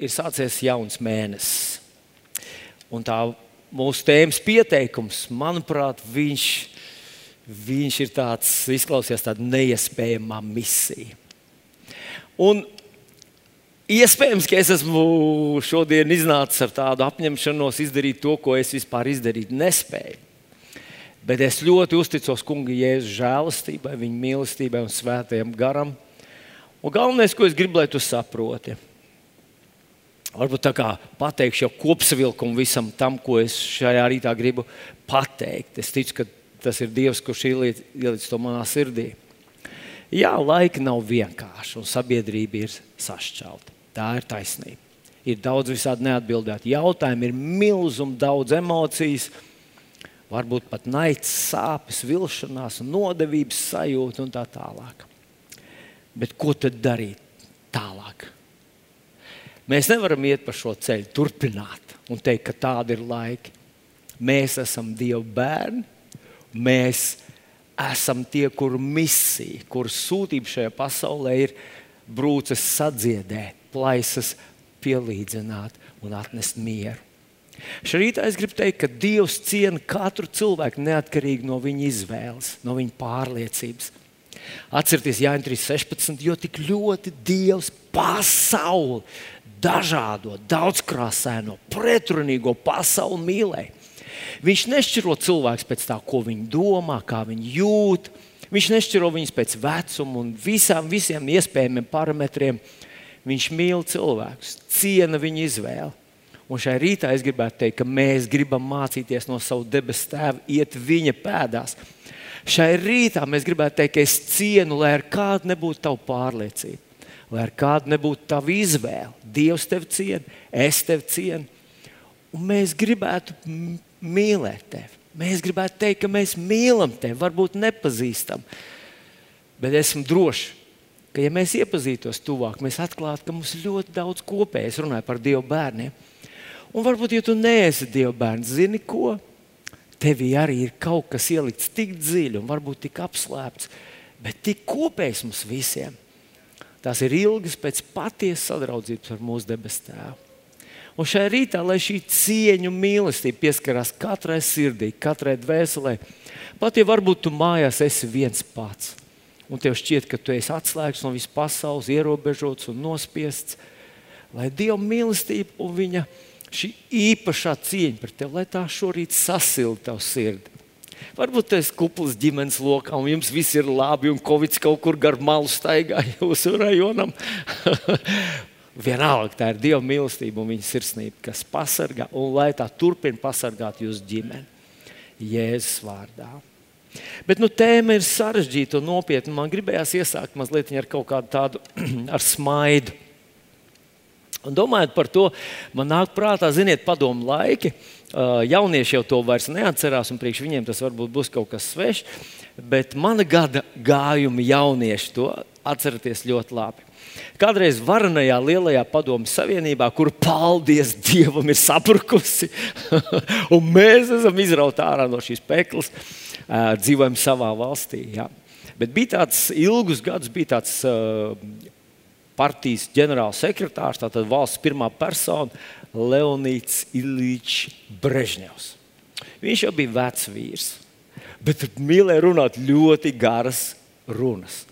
ir sācies jauns mēnesis. Un tā mūsu tēmas pieteikums, manuprāt, viņš, viņš ir tāds, izklausās tāda neiespējama misija. Un Iespējams, ka es esmu šodien iznācis ar tādu apņemšanos izdarīt to, ko es vispār izdarīt nespēju. Bet es ļoti uzticos Kunga Jēzus žēlastībai, viņa mīlestībai un svētajam garam. Un galvenais, ko es gribu, lai tu saproti, varbūt tā kā pateikšu jau kopsavilkumu visam tam, ko es šajā rītā gribu pateikt. Es ticu, ka tas ir Dievs, kurš ielicis to manā sirdī. Jā, laika nav vienkārši, un sabiedrība ir sašķelta. Tā ir taisnība. Ir daudz visādi neatbildētu jautājumu, ir milzīgi daudz emocijas, varbūt pat naids, sāpes, vilšanās, nodevības sajūta un tā tālāk. Bet ko tad darīt tālāk? Mēs nevaram iet pa šo ceļu, turpināt un teikt, ka tādi ir laiki. Mēs esam Dieva bērni, mēs esam tie, kuru misija, kuru sūtība šajā pasaulē ir brūces sadziedēt plaisas pielīdzināt un atnest mieru. Šī rītā es gribu teikt, ka Dievs ciena katru cilvēku neatkarīgi no viņa izvēles, no viņa pārliecības. Atcerieties, Jānis 3.16. Jo tik ļoti Dievs pasauli, dažādo, daudzkrāsaino, pretrunīgo pasauli mīlēja. Viņš nešķiro cilvēkus pēc tā, ko viņi domā, kā viņi jūt. Viņš nešķiro viņus pēc vecuma un visām, visiem iespējamiem parametriem. Viņš mīl cilvēkus, ciena viņa izvēli. Un šai rītā es gribētu teikt, ka mēs gribam mācīties no savu debesu tēva, iet viņa pēdās. Šai rītā mēs gribētu teikt, ka es cienu, lai ar kādu nebūtu tava pārliecība, lai ar kādu nebūtu tava izvēle. Dievs tevi ciena, es tevi cienu. Un mēs gribētu mīlēt tevi. Mēs gribētu teikt, ka mēs mīlam tevi, varbūt nepazīstam, bet esmu drošs ka, ja mēs iepazītos tuvāk, mēs atklātu, ka mums ir ļoti daudz kopējas. Es runāju par Dieva bērniem. Un varbūt, ja tu neesi Dieva bērns, zini ko? Tevī arī ir kaut kas ielikts tik dziļi un varbūt tik apslēpts, bet tik kopējs mums visiem. Tās ir ilgas pēc patiesas sadraudzības ar mūsu debesu tēvu. Un šajā rītā, lai šī cieņa un mīlestība pieskarās katrai sirdī, katrai dvēselē, pat ja varbūt tu mājās esi viens pats un tev šķiet, ka tu esi atslēgts no visas pasaules, ierobežots un nospiests, lai Dieva mīlestība un viņa šī īpašā cieņa pret tevi, lai tā šorīt sasilda tavu sirdi. Varbūt tas ir kupls ģimenes lokā, un jums viss ir labi, un Covid kaut kur gar malu staigā jūsu rajonam. Vienalga, tā ir Dieva mīlestība un viņa sirsnība, kas pasargā, un lai tā turpina pasargāt jūsu ģimeni. Jēzus vārdā. Bet nu, tēma ir sarežģīta un nopietna. Man gribējās iesākt mazliet ar kaut kādu tādu ar smaidu. Un domājot par to, man nāk prātā, ziniet, padomu laiki. Jaunieši jau to vairs neatcerās, un priekš viņiem tas varbūt būs kaut kas svešs. Bet mana gada gājuma jaunieši to atceraties ļoti labi. Kādreiz varenajā lielajā padomu savienībā, kur paldies Dievam ir saprukusi, un mēs esam izrauti ārā no šīs peklas, dzīvojam savā valstī. Ja. Bet bija tāds ilgus gadus, bija tāds partijas ģenerālsekretārs, tātad valsts pirmā persona Leonīds Ilīčs Brežņevs. Viņš jau bija vecs vīrs, bet mīlēja runāt ļoti garas runas.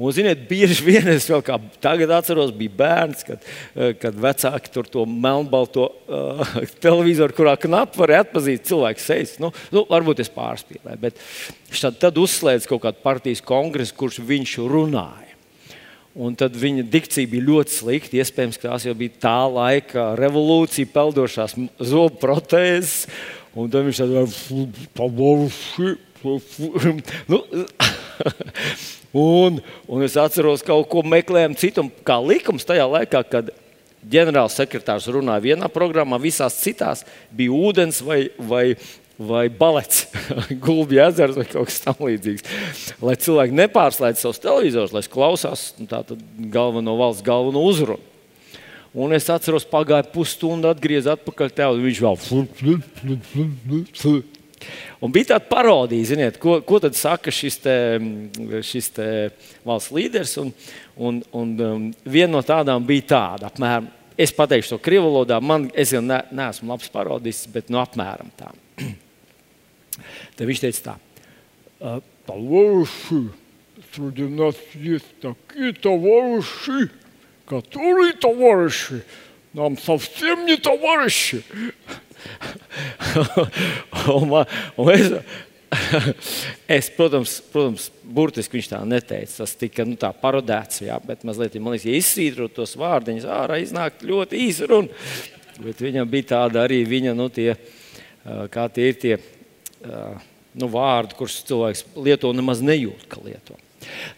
Un, ziniet, bieži vien es vēl kā tagad atceros, bija bērns, kad, eh, kad vecāki tur to melnbalto uh, televizoru, kurā knapi varēja atpazīt cilvēku sejas. Nu, nu, varbūt es pārspīlēju, bet tad uzslēdz kaut kādu partijas kongresu, kurš viņš runāja. Un tad viņa dikcija bija ļoti slikta. Iespējams, ka tās jau bija tā laika revolūcija, peldošās zobu protēzes. Un tad viņš tādā nu, Un, un es atceros, ka kaut ko meklējām citu, kā likums tajā laikā, kad ģenerāls sekretārs runāja vienā programmā, visās citās bija ūdens vai, vai, vai balets, gulbi ezers vai kaut kas tamlīdzīgs. Lai cilvēki nepārslēdz savus televizorus, lai klausās galveno valsts galveno uzrunu. Un es atceros, pagāja pusstundu, atgriezās atpakaļ. Tev, viņš vēl Un bija tāda parodija, ziniet, ko, ko tad saka šis, te, šis te valsts līderis. Un, un, un, um, viena no tādām bija tāda, apmēram es pateikšu to krievu valodā. Man, es jau ne, neesmu labs parodists, bet nu, apmēram tā. Tad viņš teica tā. Товарищи, среди нас есть такие товарищи, которые товарищи, нам совсем не товарищи. un, man, un es, es, protams, protams, burtiski viņš tā neteica. Tas tika nu, parodēts, jā, bet mazliet, man liekas, ja izsvītrot tos vārdiņus, ārā iznāk ļoti īsi runa. Bet viņam bija tāda arī viņa, nu, tie, kā tie ir tie nu, vārdi, kurus cilvēks lieto nemaz nejūt, ka lieto.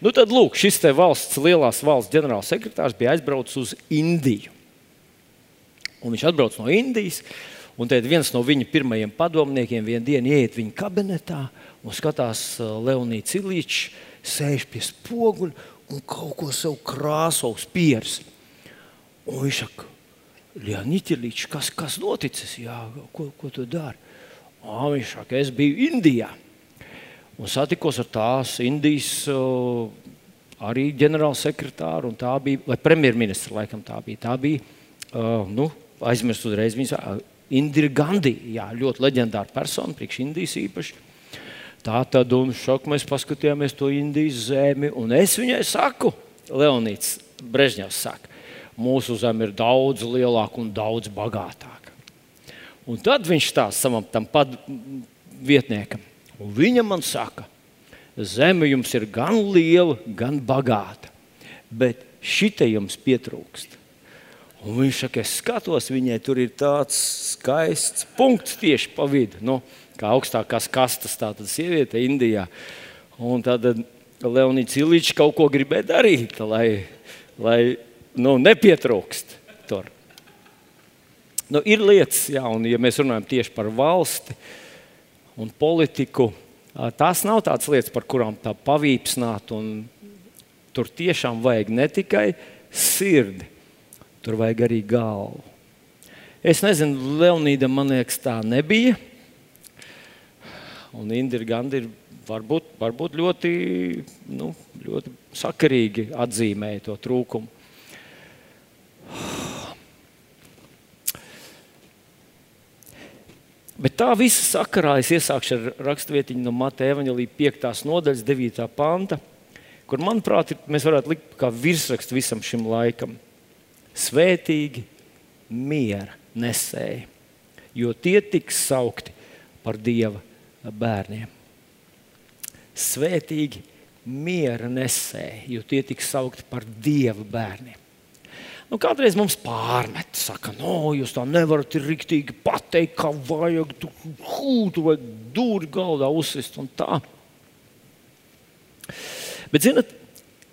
Nu, tad, lūk, šis valsts, lielās valsts ģenerālsekretārs bija aizbraucis uz Indiju. Un viņš atbrauc no Indijas, un tad viens no viņa pirmajiem padomniekiem vienā dienā ieiet viņa kabinetā un skatās uh, Leonīds Ilīčs, sēž pie spoguļa un kaut ko sev krāso uz pieres. Un viņš saka, Leonīds Ilīčs, kas, kas noticis? Jā, ko, ko tu dari? Ah, viņš saka, es biju Indijā un satikos ar tās Indijas uh, arī ģenerālsekretāru. Tā bija, vai premjerministra laikam tā bija. Tā bija uh, nu, aizmirst uzreiz viņas uh, Indira Gandhi. Jā, ļoti leģendāra persona, priekš Indijas īpaši. Tā tad, un šok mēs paskatījāmies to Indijas zemi, un es viņai saku, Leonīds Brežņevs saka, mūsu zeme ir daudz lielāka un daudz bagātāka. Un tad viņš stāsta savam tam vietniekam, un viņa man saka, zeme jums ir gan liela, gan bagāta, bet šitai jums pietrūkst. Un viņš saka, es skatos, viņai tur ir tāds skaists punkts tieši pa vidu, nu, kā augstākās kastes, tāda sieviete Indijā. Un tad Leonīds Ilīčs kaut ko gribēja darīt, lai, lai nu, nepietrūkst. Nu, ir lietas, jā, un ja mēs runājam tieši par valsti un politiku, tās nav tādas lietas, par kurām tā pavīpsnāt. Tur tiešām vajag ne tikai sirdi, tur vajag arī galvu. Es nezinu, Leonīda man liekas, tā nebija. Un Indira Gandhi varbūt, varbūt ļoti, nu, ļoti sakarīgi atzīmēja to trūkumu. Bet tā visa sakarā es iesākšu ar rakstvietiņu no Mateja Evanģelīja 5. nodaļas, 9. panta, kur, manuprāt, mēs varētu likt kā virsrakstu visam šim laikam. Svētīgi miera nesēji, jo tie tiks saukti par Dieva bērniem. Svētīgi miera nesēji, jo tie tiks saukti par Dieva bērniem. Nu, kādreiz mums pārmet, saka, no, jūs tā nevarat rīktīgi pateikt, kā vajag. Tu hūtu vai dūri galdā uzsist un tā. Bet, zinot,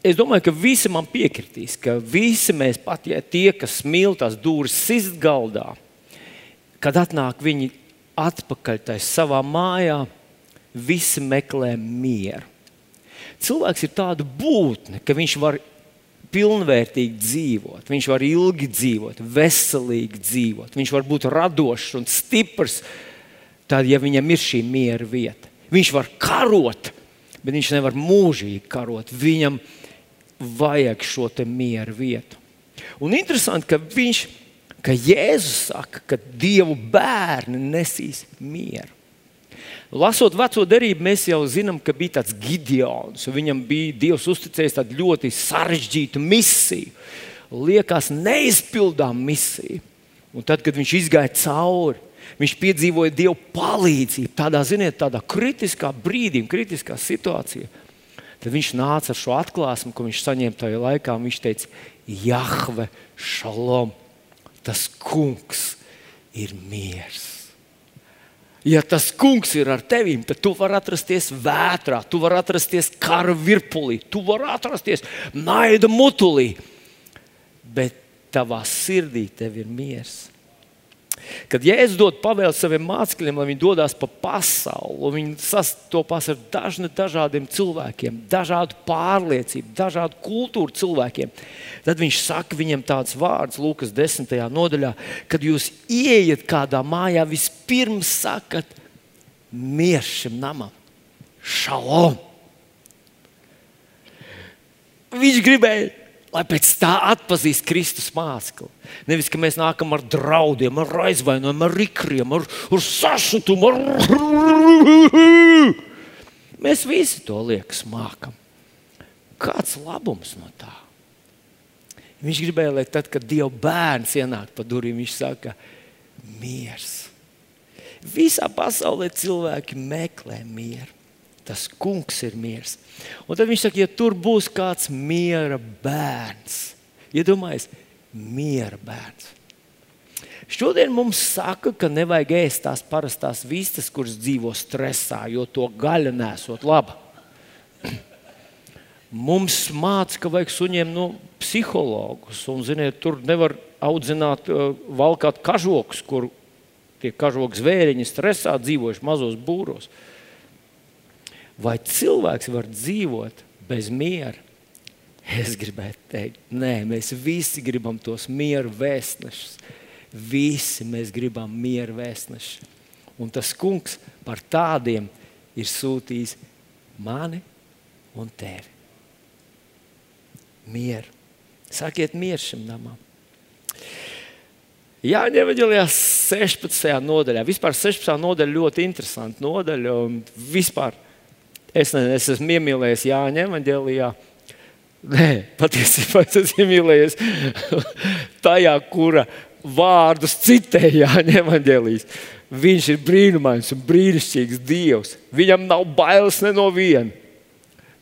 es domāju, ka visi man piekritīs, ka visi mēs pat, ja tie, kas mīl tās dūris sist galdā, kad atnāk viņi atpakaļ tajā savā mājā, visi meklē mieru. Cilvēks ir tāda būtne, ka viņš var pilnvērtīgi dzīvot, viņš var ilgi dzīvot, veselīgi dzīvot, viņš var būt radošs un stiprs. Tad, ja viņam ir šī miera vieta, viņš var karot, bet viņš nevar mūžīgi karot. Viņam vajag šo mieru vietu. Un interesanti, ka viņš, ka Jēzus saka, ka Dievu bērni nesīs mieru. Lasot veco derību, mēs jau zinām, ka bija tāds Gideons. Viņam bija Dievs uzticējis tādu ļoti sarežģītu misiju. Liekas, neizpildām misiju. Un tad, kad viņš izgāja cauri, viņš piedzīvoja Dieva palīdzību. Tādā, ziniet, tādā kritiskā brīdī, kritiskā situācijā. Tad viņš nāca ar šo atklāsmu, ko viņš saņēma tajā laikā. Viņš teica, Jahve, šalom, tas kungs ir miers. Ja tas kungs ir ar tevi, tad tu vari atrasties vētrā, tu vari atrasties kara virpulī, tu vari atrasties naida mutulī. Bet tavā sirdī tev ir miers. Kad Jēzus dod pavēli saviem mācekļiem, lai viņi dodas pa pasauli, viņi sastopas ar dažni, dažādiem cilvēkiem, dažādu pārliecību, dažādu kultūru cilvēkiem, tad viņš saka viņiem tādus vārdus Lūkas 10. nodaļā, kad jūs ieiet kādā mājā, vispirms sakat, mieru šim namam, šalom. Viņš gribēja lai pēc tā atpazīst Kristus mācekli. Nevis, ka mēs nākam ar draudiem, ar aizvainojumiem, ar rikriem, ar, ar sašutumu. Ar... Mēs visi to liekas mākam. Kāds labums no tā? Viņš gribēja, lai tad, kad Dieva bērns ienāk pa durvīm, viņš saka, miers. Visā pasaulē cilvēki meklē mieru. Tas kungs ir miers. Un tad viņš saka, ja tur būs kāds miera bērns, iedomājieties, miera bērns. Šodien mums saka, ka nevajag ēst tās parastās vistas, kuras dzīvo stresā, jo to gaļa nesot laba. Mums māca, ka vajag suņiem nu, psihologus, un ziniet, tur nevar audzināt, uh, valkāt kažokus, kur tie kažoku zvēriņi stresā dzīvojuši mazos būros. Vai cilvēks var dzīvot bez miera? Es gribētu teikt, nē, mēs visi gribam tos mieru vēstnešus. Visi mēs gribam mieru vēstnešus. Un tas kungs par tādiem ir sūtījis mani un tevi. Mieru. Sakiet, mieru šim namam. Jā, Evanģelijā 16. nodaļā. Vispār 16. nodaļa ļoti interesanta nodaļa. Vispār Es, ne, es esmu iemīlējies Jāņa evanģēlijā. Nē, patiesībā es esmu iemīlējies tajā, kura vārdus citēja Jāņa evanģēlijas. Viņš ir brīnumains un brīnišķīgs Dievs. Viņam nav bailes ne no viena,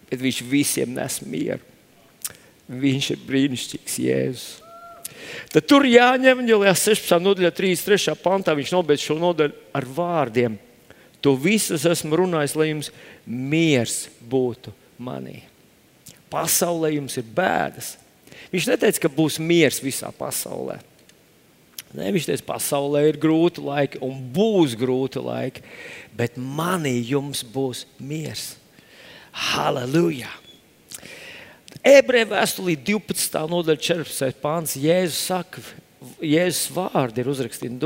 bet viņš visiem nes mieru. Viņš ir brīnišķīgs Jēzus. Tad tur jāņem, jo 16. nodaļā, 33. pantā viņš nobeidz šo nodaļu ar vārdiem. To visu es esmu runājis, lai jums miers būtu manī. Pasaulē jums ir bēdas. Viņš neteica, ka būs miers visā pasaulē. Ne, viņš teica, pasaulē ir grūti laiki un būs grūti laiki, bet manī jums būs miers. Halleluja! Ebreju vēstulī 12. nodaļa 14. pāns Jēzus saka, Jēzus vārdi ir uzrakstīti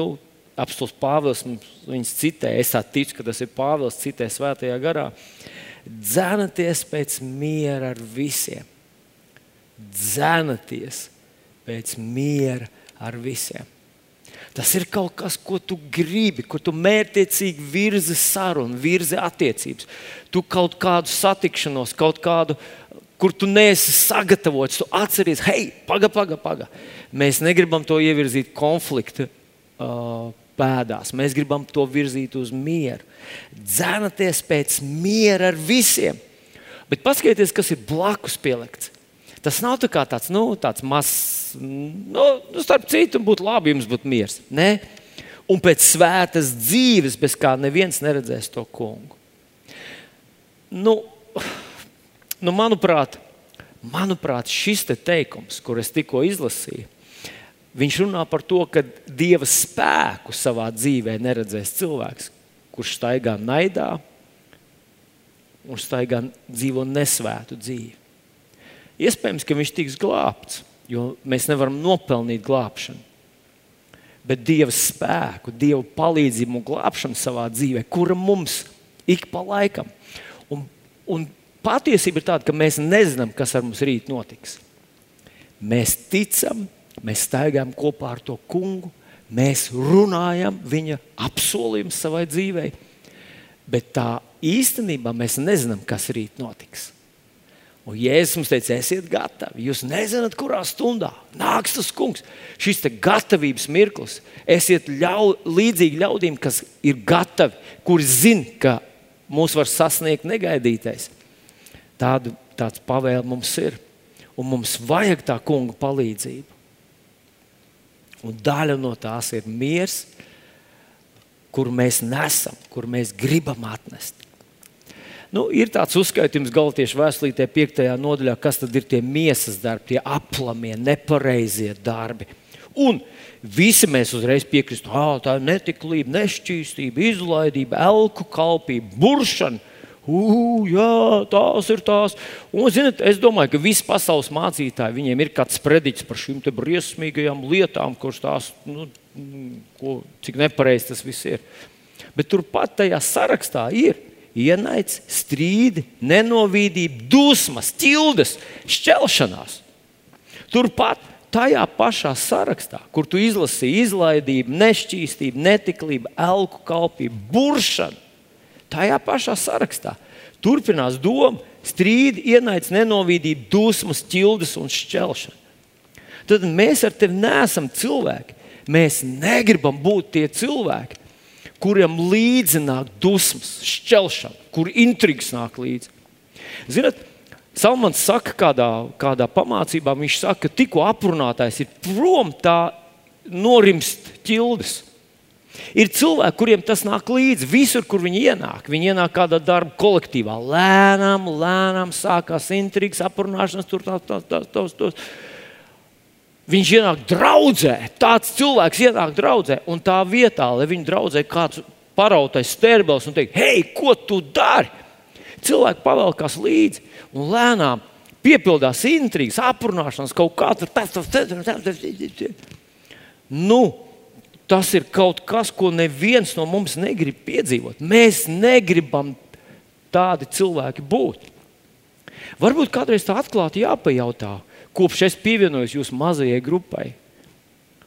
apstults Pāvils viņus citē. Es ticu, ka tas ir Pāvils, citē svētajā garā. Dzēnaties pēc miera ar visiem. Dzēnaties pēc miera ar visiem. Tas ir kaut kas, ko tu gribi, kur tu mērķiecīgi virzi sarunu, virzi attiecības. Tu kaut kādu satikšanos, kaut kādu, kur tu neesi sagatavots, tu atceries, hei, pagaidi, pagaidi. Paga. Mēs negribam to ievirzīt konfliktu uh, pēdās. Mēs gribam to virzīt uz mieru. Dzēnaties pēc miera ar visiem. Bet paskatieties, kas ir blakus pielikts. Tas nav tā tāds, nu, tāds mazs, nu, nu, starp citu, būtu labi, jums būtu miers. Nē, un pēc svētas dzīves, bez kā neviens neredzēs to kungu. Nu, nu, manuprāt, manuprāt, šis te teikums, kur es tikko izlasīju, Viņš runā par to, ka dieva spēku savā dzīvē neredzēs cilvēks, kurš staigā naidā un staigā dzīvo nesvētu dzīvi. Iespējams, ka viņš tiks glābts, jo mēs nevaram nopelnīt glābšanu. Bet dieva spēku, dieva palīdzību un glābšanu savā dzīvē, kura mums ik pa laikam. Un, un patiesība ir tāda, ka mēs nezinām, kas ar mums rīt notiks. Mēs ticam, Mēs staigājam kopā ar to kungu, mēs runājam viņa apsolījumu savai dzīvei. Bet tā īstenībā mēs nezinām, kas rīt notiks. Un Jēzus mums teica, esiet gatavi. Jūs nezināt, kurā stundā nāks tas kungs. Šis gatavības mirklis. Esiet ļau, līdzīgi ļaudīm, kas ir gatavi, kuri zina, ka mūs var sasniegt negaidītais. Tādu, tāds pavēle mums ir. Un mums vajag tā kunga palīdzību. Un daļa no tās ir miers, kur mēs nesam, kur mēs gribam atnest. Nu, ir tāds uzskaitījums Galtiešu vēstulītē, 5. nodaļā, kas tad ir tie miesas darbi, tie aplamie, nepareizie darbi. Un visi mēs uzreiz piekristu, ka tā ir netiklība, nešķīstība, izlaidība, elku kalpība, buršana jā, tās ir tās. Un, ziniet, es domāju, ka visi pasaules mācītāji viņiem ir kāds sprediķis par šīm briesmīgajām lietām, kuras tās, nu, ko, cik nepareizi tas viss ir. Bet turpat tajā sarakstā ir ienaids, strīdi, nenovīdība, dusmas, ķildes, šķelšanās. Turpat tajā pašā sarakstā, kur tu izlasīji izlaidību, nešķīstību, netiklību, elku kalpību, buršanu, tajā pašā sarakstā turpinās doma, strīdi, ienaids, nenovīdība, dusmas, ķildes un šķelšana. Tad mēs ar tevi neesam cilvēki. Mēs negribam būt tie cilvēki, kuriem līdzi nāk dusmas, šķelšana, kur intrigas nāk līdzi. Ziniet, Salmans saka, kādā, kādā pamācībā, viņš saka, ka tikko aprunātais ir prom, tā norimst ķildes. Ir cilvēki, kuriem tas nāk līdzi visur, kur viņi ienāk. Viņi ienāk kādā darba kolektīvā. Lēnām, lēnām sākās intrigas, aprunāšanas, tur tā, tā, tā, tā, tā. Viņš ienāk draudzē. Tāds cilvēks ienāk draudzē, un tā vietā, lai viņa draudzē kāds parautais sterbels un teikt, hei, ko tu dari? Cilvēki pavelkās līdzi un lēnām piepildās intrigas, aprunāšanas, kaut kā tur tas, tas, tas, tas. Nu, tas ir kaut kas, ko neviens no mums negrib piedzīvot. Mēs negribam tādi cilvēki būt. Varbūt kādreiz tā atklāti jāpajautā, kopš es pievienojos jūsu mazajai grupai,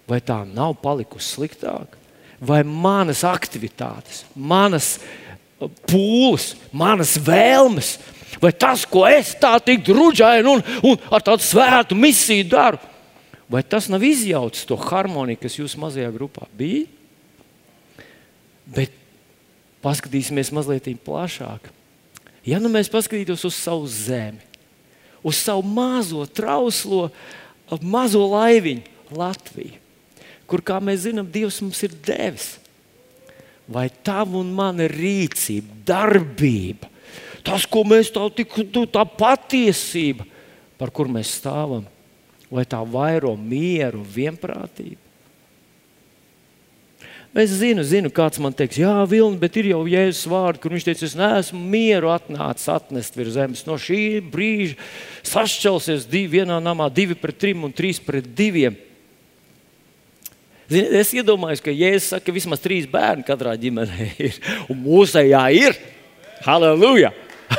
vai tā nav palikusi sliktāk, vai manas aktivitātes, manas aktivitātes pūles, manas vēlmes, vai tas, ko es tā tik druģēju un, un ar tādu svētu misiju daru, vai tas nav izjaucis to harmoniju, kas jūsu mazajā grupā bija? Bet paskatīsimies mazliet plašāk. Ja nu mēs paskatītos uz savu zemi, uz savu mazo, trauslo, mazo laiviņu, Latviju, kur, kā mēs zinām, Dievs mums ir devis vai tava un mana rīcība, darbība, tas, ko mēs tā, tā patiesība, par kur mēs stāvam, vai tā vairo mieru vienprātību. Es zinu, zinu, kāds man teiks, jā, Vilni, bet ir jau jēzus vārdi, kur viņš teica, es neesmu mieru atnācis atnest virs zemes. No šī brīža sašķelsies divi vienā namā, divi pret trim un trīs pret diviem. Zini, es iedomājos, ka Jēzus saka, ka vismaz trīs bērni katrā ģimenē ir. Un mūsējā ir. Halleluja!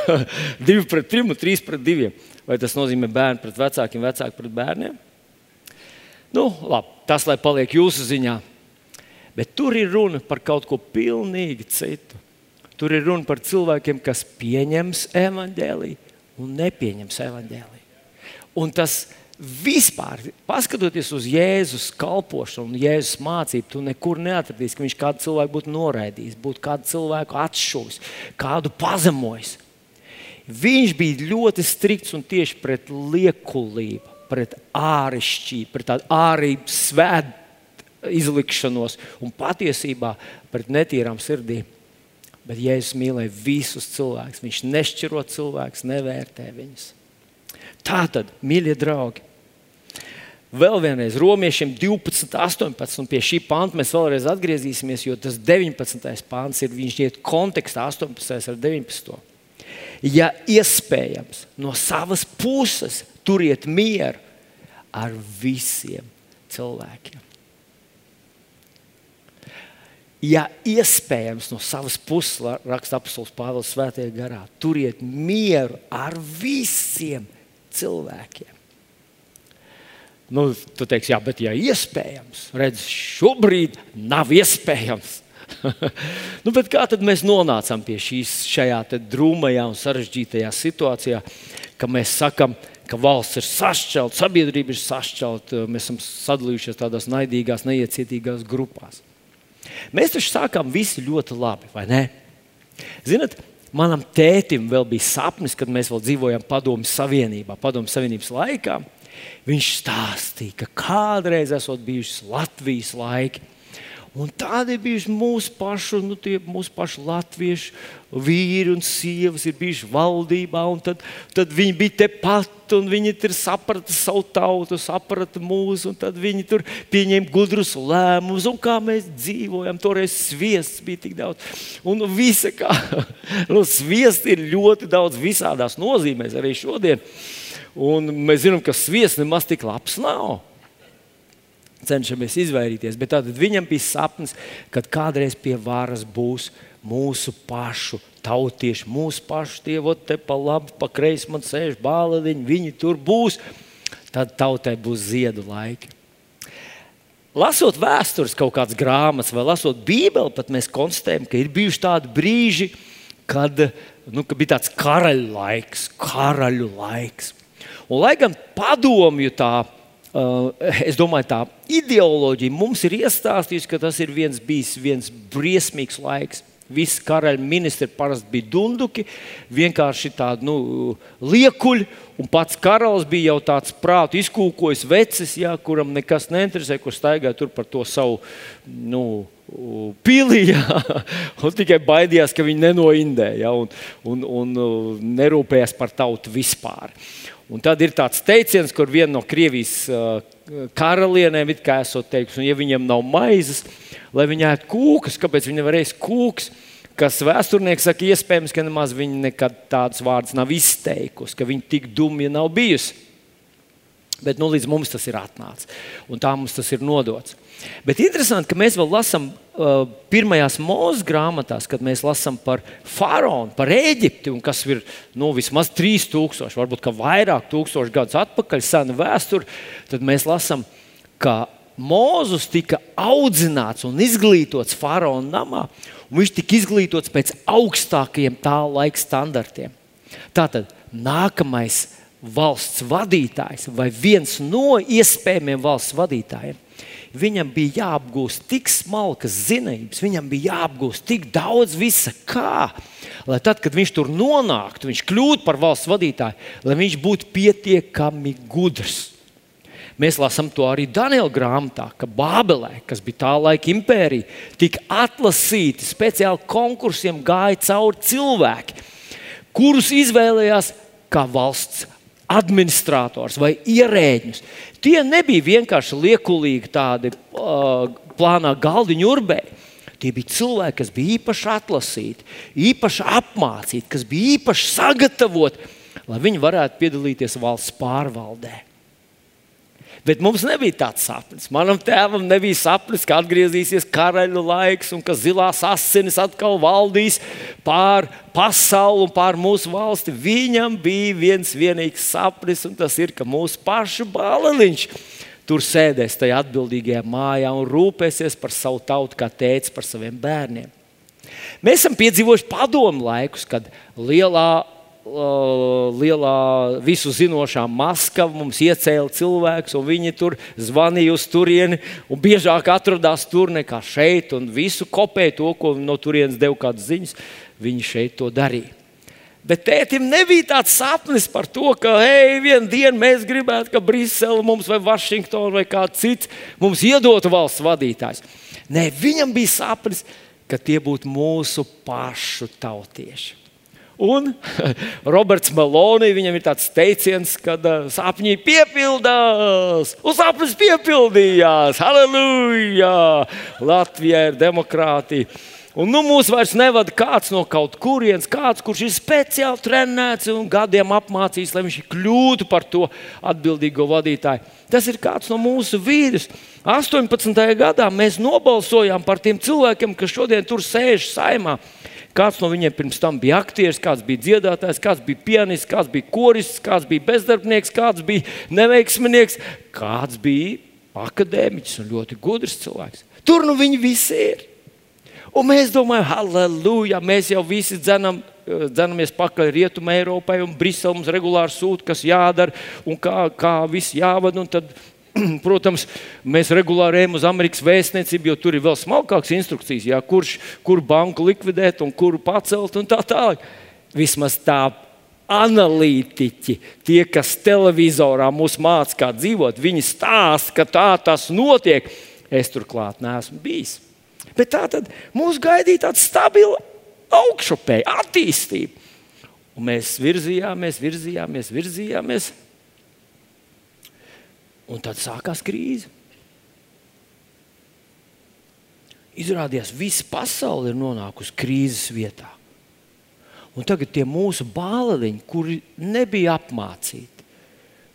divi pret trim un trīs pret diviem. Vai tas nozīmē bērni pret vecākiem, vecāki pret bērniem? Nu, labi, tas lai paliek jūsu ziņā. Bet tur ir runa par kaut ko pilnīgi citu. Tur ir runa par cilvēkiem, kas pieņems evaņģēlīju un nepieņems evaņģēlīju. Un tas Vispār, paskatoties uz Jēzus kalpošanu un Jēzus mācību, tu nekur neatradīsi, ka viņš kādu cilvēku būtu noraidījis, būtu kādu cilvēku atšuvis, kādu pazemojis. Viņš bija ļoti strikts un tieši pret liekulību, pret āršķirību, pret tādu ārību svētu izlikšanos un patiesībā pret netīrām sirdīm. Bet Jēzus mīlēja visus cilvēkus. Viņš nešķiro cilvēkus, nevērtē viņus. Tātad, mīļie draugi, vēl vienreiz romiešiem 12, 18, un pie šī panta mēs vēlreiz atgriezīsimies, jo tas 19. pāns ir viņš iet kontekstā 18. ar 19. Ja iespējams, no savas puses turiet mieru ar visiem cilvēkiem. Ja iespējams, no savas puses, raksta apelsīns Pāvils Svētajā garā, turiet mieru ar visiem cilvēkiem. Nu, tu teiksi, jā, bet ja iespējams, redz, šobrīd nav iespējams. nu, kā tad mēs nonācām pie šīs drūmajā un sarežģītajā situācijā, ka mēs sakām, ka valsts ir sašķelta, sabiedrība ir sašķelta, mēs esam sadalījušies tādās naidīgās, neiecietīgās grupās. Mēs taču sākām visi ļoti labi, vai ne? Ziniet, manam tētim vēl bija sapnis, kad mēs vēl dzīvojam Padomju Savienībā, Padomju Savienības laikā. Viņš stāstīja, ka kādreiz esot bijušas Latvijas laiki. Un tādi ir bijuši mūsu pašu, nu, mūsu pašu latviešu vīri un sievas, ir bijuši valdībā. Tad, tad viņi bija tepat, un viņi tur saprata savu tautu, saprata mūsu, un tad viņi tur pieņēma gudrus lēmumus. Un kā mēs dzīvojam, toreiz sviests bija tik daudz. Un visa kā nu, sviests ir ļoti daudz visādās nozīmēs arī šodien. Un mēs zinām, ka sviests nemaz tik labs nav. Cenšamies izvairīties, bet tad viņam bija sapnis, ka kādreiz pie varas būs mūsu pašu tautieši, mūsu pašu tie, ot, te pa labi, pa kreisi man sēž bāliņi, viņi tur būs. tad tautai būs ziedu laiki. Lasot vēstures kaut kādas grāmatas vai lasot Bībeli, pat mēs konstatējam, ka ir bijuši tādi brīži, kad, nu, kad bija tāds karaļu laiks, karaļu laiks. Un, lai gan padomju tā, uh, es domāju, tā ideoloģija mums ir iestāstījusi, ka tas ir viens bijis viens briesmīgs laiks. Visi karaļa ministri parasti bija dunduki, vienkārši tādi nu, liekuļi. Un pats karalis bija jau tāds prātu izkūkojis vecis, jā, kuram nekas neinteresē, kurš staigāja tur par to savu nu, pilī. un tikai baidījās, ka viņi nenoindē ja, un, un, un nerūpējās par tautu vispār. Un tad ir tāds teiciens, kur viena no Krievijas karalienēm ir teikusi, ja viņam nav maizes, lai viņi ēd kūkas, kāpēc viņi nevar ēst kūkas? Kas vēsturnieks saka, iespējams, ka nemaz viņi nekad tādus vārdus nav izteikusi, ka viņi tik dumji nav bijusi. Bet nu, līdz mums tas ir atnācis, un tā mums tas ir nodots. Bet interesanti, ka mēs vēl lasām uh, pirmajās mūža grāmatās, kad mēs lasām par faraonu, par Eģipti, kas ir nu, vismaz 3000, varbūt vairāk tūkstoši gadus atpakaļ, sena vēsture. Tad mēs lasām, ka Mozus tika audzināts un izglītots faraona namā, un viņš tika izglītots pēc augstākajiem tā laika standartiem. Tātad nākamais valsts vadītājs vai viens no iespējamiem valsts vadītājiem Viņam bija jāapgūst tik smalkas zinības, viņam bija jāapgūst tik daudz visa kā. Lai tad, kad viņš tur nonāktu, viņš kļūtu par valsts vadītāju, lai viņš būtu pietiekami gudrs. Mēs lasām to arī Daniela grāmatā, ka Bābelē, kas bija tā laika impērija, tika atlasīti speciāli konkursiem, gāja cauri cilvēki, kurus izvēlējās kā valsts administrators vai ierēģis. Tie nebija vienkārši liekulīgi tādi uh, plānā galdiņu urbēji. Tie bija cilvēki, kas bija īpaši atlasīti, īpaši apmācīti, kas bija īpaši sagatavoti, lai viņi varētu piedalīties valsts pārvaldē. Bet mums nebija tāds sapnis. Manam tēvam nebija sapnis, ka atgriezīsies karaļu laiks un ka zilās asinis atkal valdīs pār pasauli un pār mūsu valsti. Viņam bija viens vienīgs sapnis, un tas ir, ka mūsu pašu baleliņš tur sēdēs tajā atbildīgajā mājā un rūpēsies par savu tautu, kā teica par saviem bērniem. Mēs esam piedzīvojuši padomu laikus, kad lielā lielā, visu zinošā Maskava mums iecēla cilvēkus, un viņi tur zvanīja uz turieni, un biežāk atradās tur nekā šeit, un visu kopēja to, ko no turienes deva kādas ziņas. Viņi šeit to darīja. Bet tētim nebija tāds sapnis par to, ka hei, vienā dienā mēs gribētu, ka Brisele mums vai Vašingtona vai kāds cits mums iedotu valsts vadītājs. Nē, viņam bija sapnis, ka tie būtu mūsu pašu tautieši. Un Roberts Meloni, viņam ir tāds teiciens, ka uh, sapņi piepildās, un sapnis piepildījās. Halleluja! Latvijā ir demokrātija. Un nu mūs vairs nevada kāds no kaut kurienes, kāds, kurš ir speciāli trenēts un gadiem apmācīts, lai viņš kļūtu par to atbildīgo vadītāju. Tas ir kāds no mūsu vīrus. 18. gadā mēs nobalsojām par tiem cilvēkiem, kas šodien tur sēž saimā. Kāds no viņiem pirms tam bija aktieris, kāds bija dziedātājs, kāds bija pianists, kāds bija korists, kāds bija bezdarbnieks, kāds bija neveiksminieks, kāds bija akadēmiķis un ļoti gudrs cilvēks. Tur nu viņi visi ir. Un mēs domājam, halleluja, mēs jau visi dzenam, dzenamies pakaļ Rietumē, Eiropai, un Brisele mums regulāri sūta, kas jādara un kā, kā viss jāvada. Tad Protams, mēs regulāri ejam uz Amerikas vēstniecību, jo tur ir vēl smalkākas instrukcijas, jā, kurš kur banku likvidēt un kuru pacelt un tā tālāk. Vismaz tā analītiķi, tie, kas televizorā mūs māca, kā dzīvot, viņi stāsta, ka tā tas notiek. Es turklāt neesmu bijis. Bet tā tad mūs gaidīja tāda stabila augšupēja, attīstība. Un mēs virzījāmies, virzījāmies, virzījāmies. Un tad sākās krīze. Izrādījās, ka visa pasaule ir nonākusi krīzes vietā. Un tagad tie mūsu bāliņi, kuri nebija apmācīti,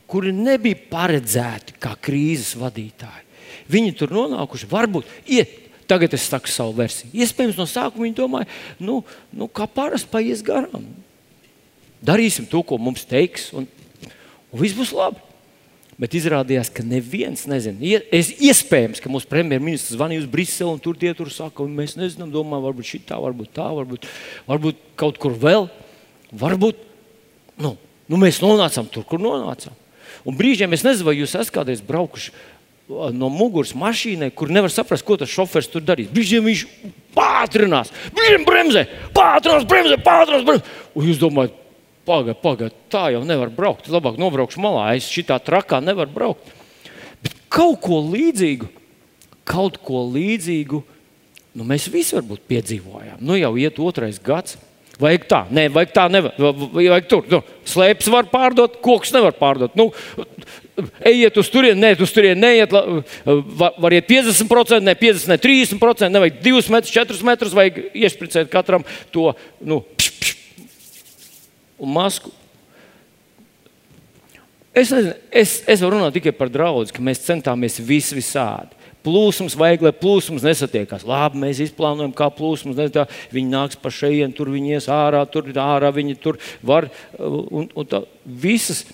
kuri nebija paredzēti kā krīzes vadītāji, viņi tur nonākuši. Varbūt iet, tagad es saku savu versiju. Iespējams, no sākuma viņi domāja, nu, nu kā parasti paies garām. Darīsim to, ko mums teiks, un, un viss būs labi. Bet izrādījās, ka neviens nezina. Es, iespējams, ka mūsu premjerministrs zvanīja uz Briseli un tur tie tur saka, un mēs nezinām, domājam, varbūt šī tā, varbūt tā, varbūt, varbūt kaut kur vēl. Varbūt nu, nu mēs nonācām tur, kur nonācām. Un brīžiem es nezinu, vai jūs esat kādreiz braukuši no muguras mašīnai, kur nevar saprast, ko tas šofers tur darīs. Brīžiem viņš pātrinās, brīžiem bremzē, pātrinās, bremzē, pātrinās. Bremzē. Un jūs domājat, pagaidi, pagaidi, tā jau nevar braukt. Labāk nobraukšu malā, es šitā trakā nevaru braukt. Bet kaut ko līdzīgu, kaut ko līdzīgu nu, mēs visi varbūt piedzīvojām. Nu jau iet otrais gads. Vajag tā, nē, vajag tā, nevar. Vajag tur. Nu, slēpes var pārdot, koks nevar pārdot. Nu, ejiet uz turieni, nē, uz turieni neiet. Var iet 50%, ne 50, ne 30%, nevajag 2 metrus, 4 metrus, vajag iespricēt katram to nu, pš, pš, masku. Es, nezinu, es, es varu runāt tikai par draugu, ka mēs centāmies visi visādi. Plūsmas vajag, lai plūsmas nesatiekās. Labi, mēs izplānojam, kā plūsmas nesatiekās. Viņi nāks pa šejienu, tur viņi ies ārā, tur ārā viņi tur var. Un, un tā, visas,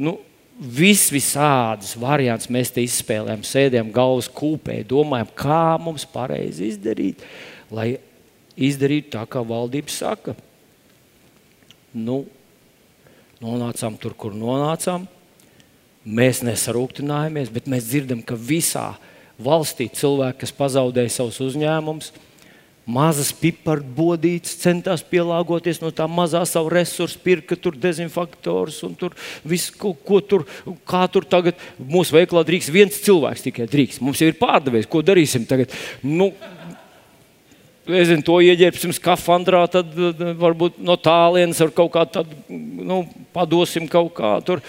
nu, vis, visādas variantus mēs te izspēlējām, sēdējām galvas kūpē, domājām, kā mums pareizi izdarīt, lai izdarītu tā, kā valdība saka. Nu, nonācām tur, kur nonācām. Mēs nesarūktinājāmies, bet mēs dzirdam, ka visā valstī cilvēki, kas pazaudēja savus uzņēmumus, mazas piparbodītes centās pielāgoties no tā mazā savu resursu, pirka tur dezinfektorus un tur visu, ko, ko tur, kā tur tagad mūsu veikalā drīkst viens cilvēks tikai drīkst. Mums jau ir pārdevējs, ko darīsim tagad? Nu, Es zinu, to ieģērbsim skafandrā, tad varbūt no tālienes ar kaut kā tādu nu, padosim kaut kā tur.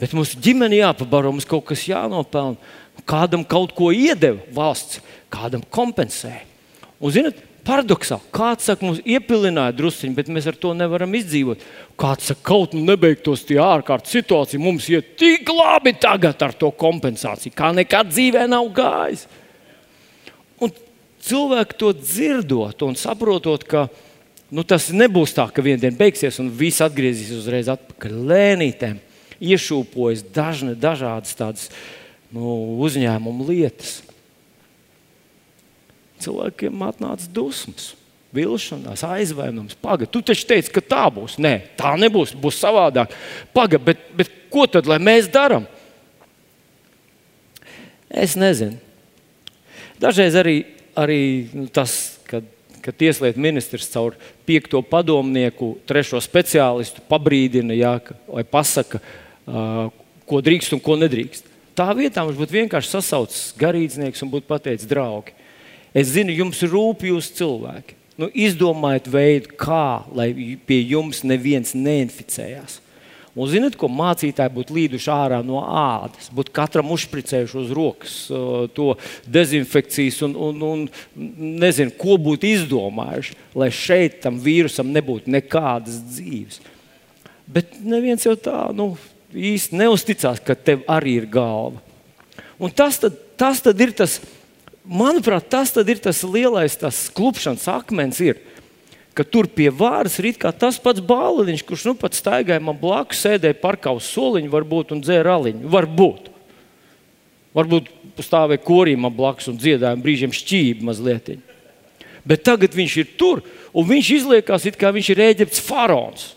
Bet mums ģimene jāpabaro, mums kaut kas jānopelna. Kādam kaut ko iedeva valsts, kādam kompensē. Un, zinot, paradoxāli, kāds saka, mums iepilināja drusciņi, bet mēs ar to nevaram izdzīvot. Kāds saka, kaut nu nebeigtos tie ārkārtas situācija, mums iet tik labi tagad ar to kompensāciju, kā nekad dzīvē nav gājis. Un cilvēki to dzirdot un saprotot, ka nu, tas nebūs tā, ka vienā dienā beigsies un viss atgriezīsies uzreiz atpakaļ lēnītēm, iešūpojas dažne, dažādas tādas nu, uzņēmuma lietas. Cilvēkiem atnāca dusmas. Vilšanās, aizvainojums. Pagaid, tu taču teici, ka tā būs. Nē, tā nebūs. Būs savādāk. Pagaid, bet, bet ko tad mēs darām? Es nezinu. Dažreiz arī, arī nu, tas, kad, kad tieslietu ministrs caur piekto padomnieku, trešo speciālistu pabrīdina, jā, ka- vai pasaka, uh, ko drīkst un ko nedrīkst. Tā vietā viņš būtu vienkārši sasaucis garīdznieks un būtu pateicis, draugi, es zinu, jums rūp jūs cilvēki. Nu, izdomājiet veidu, kā, lai pie jums neviens neinficējās. Un zinot, ko mācītāji būtu līduši ārā no ādas, būtu katram uzspricējuši uz rokas uh, to dezinfekcijas, un, un, un nezinu, ko būtu izdomājuši, lai šeit tam vīrusam nebūtu nekādas dzīves. Bet neviens jau tā nu, īsti neusticās, ka tev arī ir galva. Un tas, tad, tas tad ir tas, manuprāt, tas ir tas lielais tas klupšanas akmens. Ir ka tur pie vāras ir tas pats bāliņš, kurš nu pat staigāja man blakus, sēdēja parkā uz soliņa, varbūt un dzēra aliņu. Varbūt. Varbūt stāvēja korī man blakus un dziedāja brīžiem šķīvi mazliet. Bet tagad viņš ir tur, un viņš izliekās, it kā viņš ir Eģiptes faraons.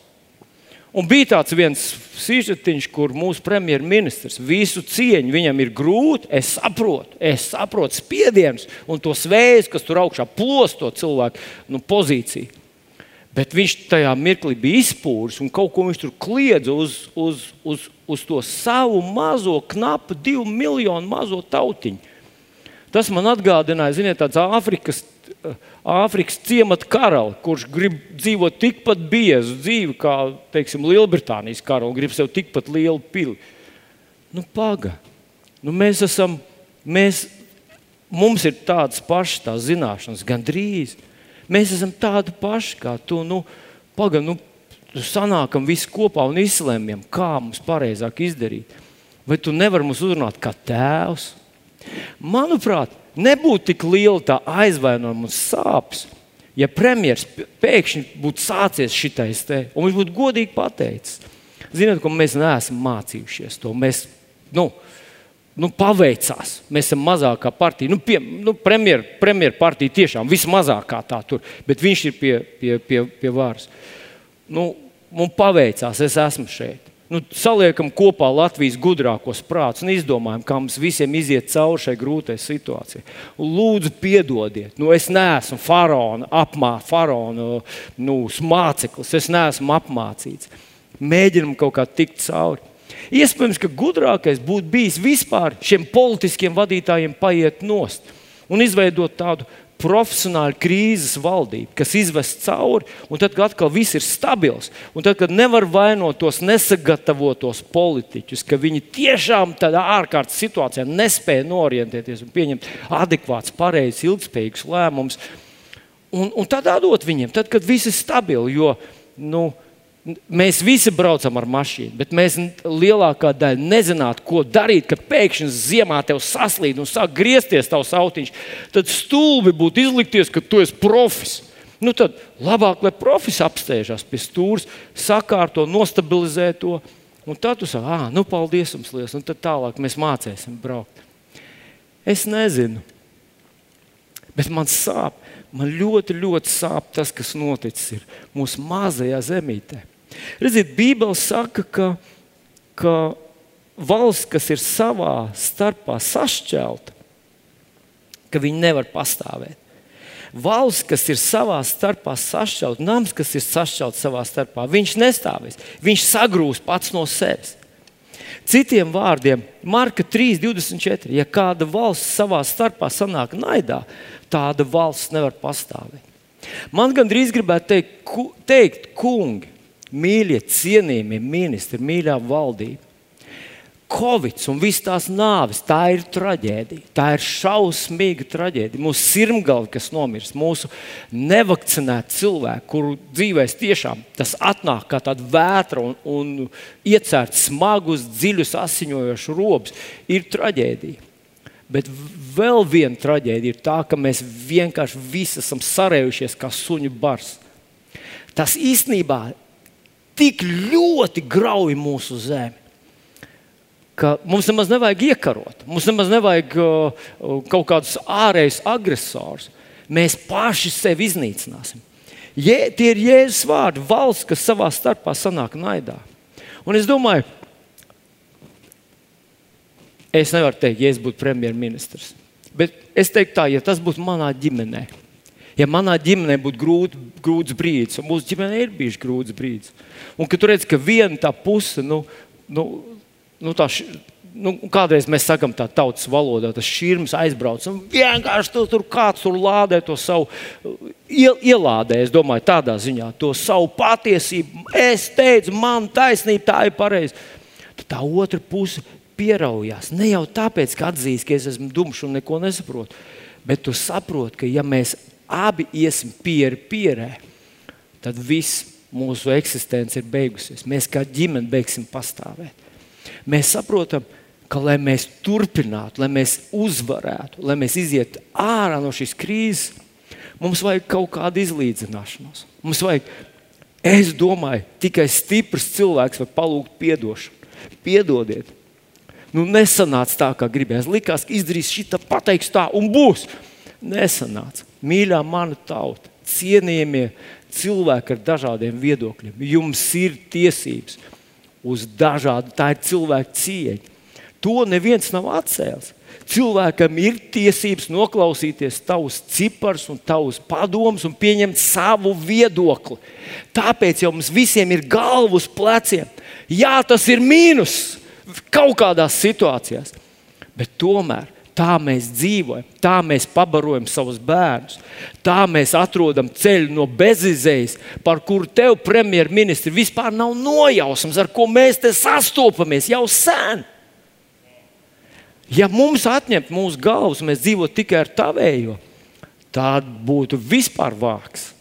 Un bija tāds viens sižetiņš, kur mūsu premjerministrs visu cieņu viņam ir grūti. Es saprotu, es saprotu spiedienus un tos vējus, kas tur augšā plos to cilvēku nu, pozīciju. Bet viņš tajā mirklī bija izpūris un kaut ko viņš tur kliedza uz, uz, uz, uz to savu mazo, knapu divu miljonu mazo tautiņu. Tas man atgādināja, ziniet, tāds Āfrikas, Āfrikas ciemata karali, kurš grib dzīvot tikpat biezu dzīvi kā teiksim, Lielbritānijas karalis, grib sev tikpat lielu pili. Nu, paga. Nu, mēs esam, mēs, mums ir tādas pašas tās zināšanas, gandrīz. Mēs esam tādi paši kā tu. Nu, paga, nu, sanākam visi kopā un izlemjam, kā mums pareizāk izdarīt. Vai tu nevari mums uzrunāt kā tēvs? Manuprāt, nebūtu tik liela tā aizvainojuma un sāpes, ja premjerministrs pēkšņi būtu sācies šitais te, un viņš būtu godīgi pateicis. Ziniet, ko mēs neesam mācījušies to. Mēs, nu, nu, paveicās. Mēs esam mazākā partija. Nu, pie, nu, premjer, premjer partija tiešām vismazākā tā tur, bet viņš ir pie, pie, pie, pie varas. Nu, mums paveicās, es esmu šeit. Nu, saliekam kopā Latvijas gudrākos prātus un izdomājam, kā mums visiem iziet cauri šai grūtajai situācijai. Lūdzu, piedodiet, nu, es neesmu faraona, apmā, faraona nu, māceklis, es neesmu apmācīts. Mēģinam kaut kā tikt cauri. Iespējams, ka gudrākais būtu bijis vispār šiem politiskiem vadītājiem paiet nost un izveidot tādu profesionāli krīzes valdība, kas izvest cauri, un tad, kad atkal viss ir stabils, un tad, kad nevar vainot tos nesagatavotos politiķus, ka viņi tiešām tādā ārkārtas situācijā nespēja norientēties un pieņemt adekvātus, pareizus, ilgspējīgus lēmumus, un, un tad atdot viņiem, tad, kad viss ir stabils. Jo, nu, Mēs visi braucam ar mašīnu, bet mēs lielākā daļa nezinātu, ko darīt, kad pēkšņi ziemā tev saslīd un sāk griezties tavs autiņš. Tad stulbi būtu izlikties, ka tu esi profis. Nu tad labāk, lai profis apstēžas pie stūres, sakārto, nostabilizē to. Un tad tu saki, ah, nu, paldies jums, liels, un tad tālāk mēs mācīsim braukt. Es nezinu, bet man sāp. Man ļoti, ļoti sāp tas, kas noticis mūsu mazajā zemītē. Redziet, Bībele saka, ka, ka valsts, kas ir savā starpā sašķelta, ka viņi nevar pastāvēt. Valsts, kas ir savā starpā sašķelta, nams, kas ir sašķelts savā starpā, viņš nestāvēs. Viņš sagrūs pats no sevis. Citiem vārdiem, Marka 3,24. Ja kāda valsts savā starpā sanāk naidā, tāda valsts nevar pastāvēt. Man gandrīz gribētu teikt, ku, teikt kungi, mīļie, cienījamie ministri, mīļā valdība. Covid un viss tās nāves, tā ir traģēdija. Tā ir šausmīga traģēdija. Mūsu sirmgalvi, kas nomirst, mūsu nevakcinēti cilvēki, kuru dzīvēs tiešām tas atnāk kā tāda vētra un, un iecērt smagus, dziļus, asiņojošus robus, ir traģēdija. Bet vēl viena traģēdija ir tā, ka mēs vienkārši visi esam sarējušies kā suņu bars. Tas īstenībā tik ļoti grauj mūsu zemi. Mums nemaz nevajag iekarot, mums nemaz nevajag uh, uh, kaut kādus ārējus agresorus. Mēs paši sevi iznīcināsim. Je, tie ir Jēzus vārdi, valsts, kas savā starpā sanāk naidā. Un es domāju, es nevaru teikt, ja es būtu premjerministrs. Bet es teiktu, tā, ja tas būtu manā ģimenē, Ja manā ģimenē būtu grūt, grūts brīdis, un mūsu ģimenē ir bijis grūts brīdis, un kad tu redz, ka viena tā puse, nu, nu, nu, tā, nu, kādreiz mēs sakām tā tautas valodā, tas šķirms aizbrauc, vienkārši tu, tur kāds tur lādē to savu, iel, ielādē, es domāju, tādā ziņā, to savu patiesību. Es teicu, man taisnība, tā ir pareizi. Tā otra puse pieraujās. Ne jau tāpēc, ka atzīst, ka es esmu dumšs un neko nesaprotu, bet tu saproti, ka ja mēs abi iesim pieri pierē, tad viss mūsu eksistence ir beigusies. Mēs kā ģimene beigsim pastāvēt. Mēs saprotam, ka, lai mēs turpinātu, lai mēs uzvarētu, lai mēs izietu ārā no šīs krīzes, mums vajag kaut kādu izlīdzināšanos. Mums vajag, es domāju, tikai stiprs cilvēks var palūgt atdošanu. Piedodiet, nu, nesanāca tā, kā gribējās. Likās, ka izdarīs šī tā, pateiks tā, un būs. Nesanāca mīļā mana tauta, cienījamie cilvēki ar dažādiem viedokļiem. Jums ir tiesības uz dažādu, tā ir cilvēka cieņa. To neviens nav atcēlis. Cilvēkam ir tiesības noklausīties tavus ciparus un tavus padomus un pieņemt savu viedokli. Tāpēc jau mums visiem ir galva uz pleciem. Jā, tas ir mīnus kaut kādās situācijās, bet tomēr Tā mēs dzīvojam, tā mēs pabarojam savus bērnus, tā mēs atrodam ceļu no bezizējas, par kuru tev, premjerministri, vispār nav nojausmas, ar ko mēs te sastopamies jau sen. Ja mums atņemt mūsu galvas, mēs dzīvotu tikai ar tavējo, tad būtu vispār vāks.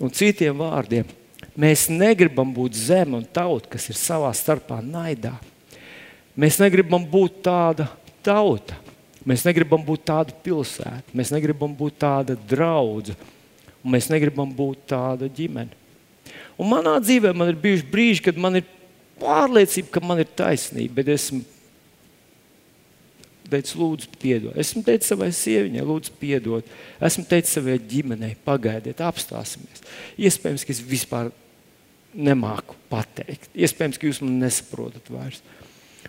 Un citiem vārdiem, mēs negribam būt zeme un tauta, kas ir savā starpā naidā. Mēs negribam būt tāda tauta. Mēs negribam būt tāda pilsēta, mēs negribam būt tāda draudzene, un mēs negribam būt tāda ģimene. Un manā dzīvē man ir bijuši brīži, kad man ir pārliecība, ka man ir taisnība, bet esmu teicis, lūdzu, piedod. Esmu teicis savai sieviņai, lūdzu, piedod. Esmu teicis savai ģimenei, pagaidiet, apstāsimies. Iespējams, ka es vispār nemāku pateikt. Iespējams, ka jūs man nesaprotat vairs.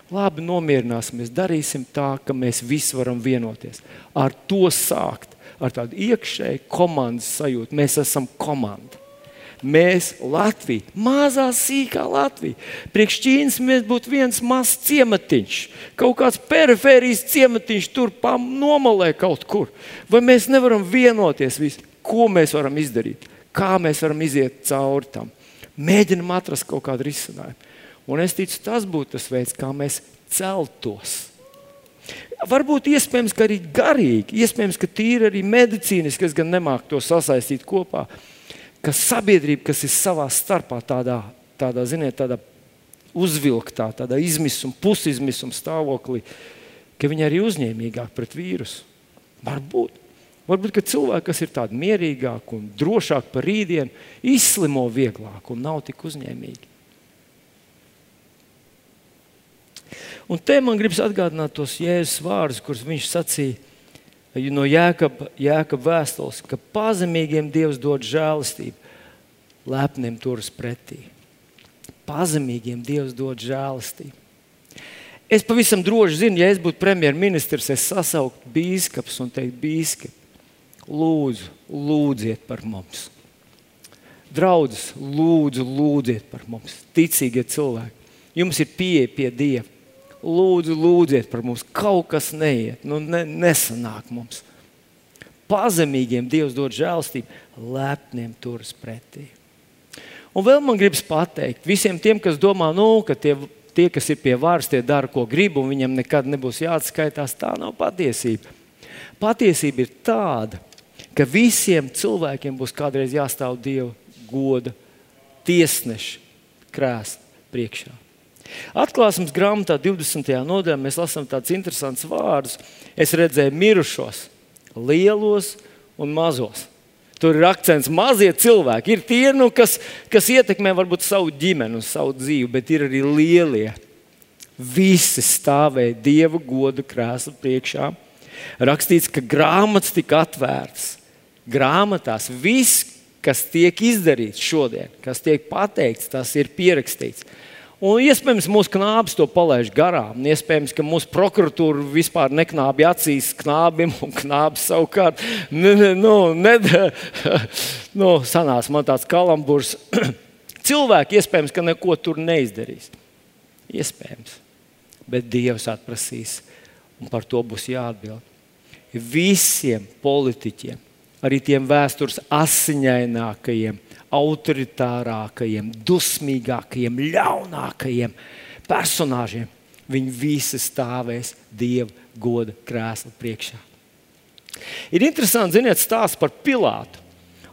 Labi, nomierināsimies, darīsim tā, ka mēs visi varam vienoties. Ar to sākt, ar tādu iekšēju komandas sajūtu. Mēs esam komanda. Mēs, Latvija, mazā sīkā Latvija. Priekš Ķīnas mēs būtu viens mazs ciematiņš, kaut kāds perifērijas ciematiņš, tur nomalē kaut kur. Vai mēs nevaram vienoties, visi, ko mēs varam izdarīt, kā mēs varam iziet cauri tam? Mēģinam atrast kaut kādu risinājumu. Un es ticu, tas būtu tas veids, kā mēs celtos. Varbūt iespējams, ka arī garīgi, iespējams, ka tīri arī medicīniski, es gan nemāku to sasaistīt kopā, ka sabiedrība, kas ir savā starpā tādā, tādā ziniet, tādā uzvilktā, tādā izmisuma, pusizmisuma stāvoklī, ka viņi arī uzņēmīgāk pret vīrusu. Varbūt. Varbūt cilvēki, kas ir tādi mierīgāki un drošāki par rītdienu, izslimo vieglāk un nav tik uzņēmīgi. Un te man gribas atgādināt tos jēzus vārdus, kurus viņš sacīja no Jēkab, Jēkab vēstules, ka pazemīgiem Dievs dod žēlastību, lepniem turas pretī. Pazemīgiem Dievs dod žēlastību. Es pavisam droši zinu, ja es būtu premjerministrs, es sasauktu biskups un teiktu, biskup, lūdzu, lūdziet par mums. Draudzes, lūdzu, lūdziet par mums. Ticīgie cilvēki, jums ir pieeja pie Dieva lūdzu, lūdziet par mums. Kaut kas neiet, nu, ne, nesanāk mums. Pazemīgiem Dievs dod žēlstību, lepniem turas pretī. Un vēl man gribas pateikt visiem tiem, kas domā, nu, ka tie, tie, kas ir pie varas, tie dara, ko grib, un viņam nekad nebūs jāatskaitās. Tā nav patiesība. Patiesība ir tāda, ka visiem cilvēkiem būs kādreiz jāstāv Dieva goda tiesneša krēsla priekšā. Atklāsmes grāmatā 20. nodaļā mēs lasām tādus interesantus vārdus. Es redzēju mirušos, lielos un mazos. Tur ir akcents mazie cilvēki. Ir tie, nu, kas, kas ietekmē varbūt savu ģimeni un savu dzīvi, bet ir arī lielie. Visi stāvēja Dieva godu krēslu priekšā. Rakstīts, ka grāmatas tika atvērtas. Grāmatās viss, kas tiek izdarīts šodien, kas tiek pateikts, tas ir pierakstīts. Un iespējams, mūsu knābis to palaiž garām. Iespējams, ka mūsu prokuratūra vispār neknābi acīs knābim, un knābis savukārt nu, nu, sanās man tāds kalamburs. Cilvēki iespējams, ka neko tur neizdarīs. Iespējams. Bet Dievs atprasīs, un par to būs jāatbild. Visiem politiķiem, arī tiem vēstures asiņainākajiem, autoritārākajiem, dusmīgākajiem, ļaunākajiem personāžiem. Viņi visi stāvēs Dieva goda krēsla priekšā. Ir interesanti, ziniet, stāsts par Pilātu.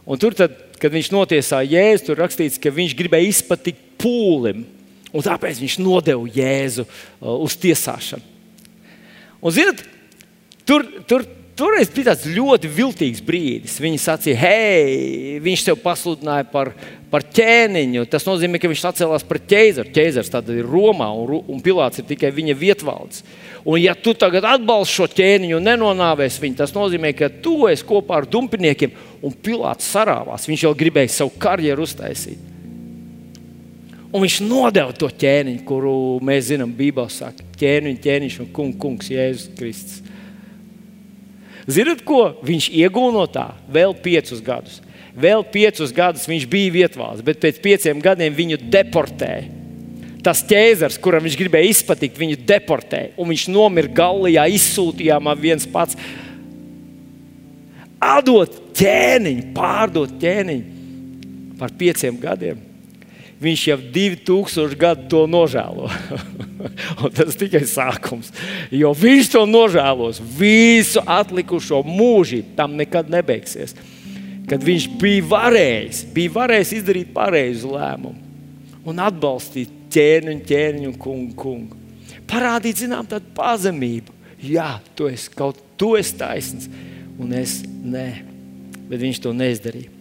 Un tur, tad, kad viņš notiesāja Jēzu, tur rakstīts, ka viņš gribēja izpatikt pūlim. Un tāpēc viņš nodeva Jēzu uh, uz tiesāšanu. Un, zinot, tur, tur Toreiz bija tāds ļoti viltīgs brīdis. Viņi sacīja, hei, viņš tev pasludināja par, par ķēniņu. Tas nozīmē, ka viņš atcēlās par ķēzaru. Ķēzars tad ir Romā un, un Pilārs ir tikai viņa vietvaldes. Un, ja tu tagad atbalsti šo ķēniņu un nenonāvēsi viņu, tas nozīmē, ka tu esi kopā ar dumpiniekiem un Pilārs sarāvās. Viņš jau gribēja savu karjeru uztaisīt. Un viņš nodeva to ķēniņu, kuru mēs zinām, Bībelē saka, ķēniņš, ķēniņš un kungs, kungs Jēzus Kristus. Ziniet, ko viņš ieguva no tā? Vēl piecus gadus. Vēl piecus gadus viņš bija vietvalsts, bet pēc pieciem gadiem viņu deportēja. Tas ķēzars, kuram viņš gribēja izpatikt, viņu deportēja. Un viņš nomira Gallijā, izsūtījām viens pats. Atdot ķēniņu, pārdot ķēniņu par pieciem gadiem viņš jau 2000 gadu to nožēlo. tas tikai sākums. Jo viņš to nožēlos visu atlikušo mūžību, tam nekad nebeigsies. Kad viņš bija varējis, bija varējis izdarīt pareizu lēmumu un atbalstīt ķēniņu, ķēniņu un kungu. kungu. Parādīt, zinām, tādu pazemību. Jā, tu esi kaut esi taisns, un es nē. Bet viņš to neizdarīja.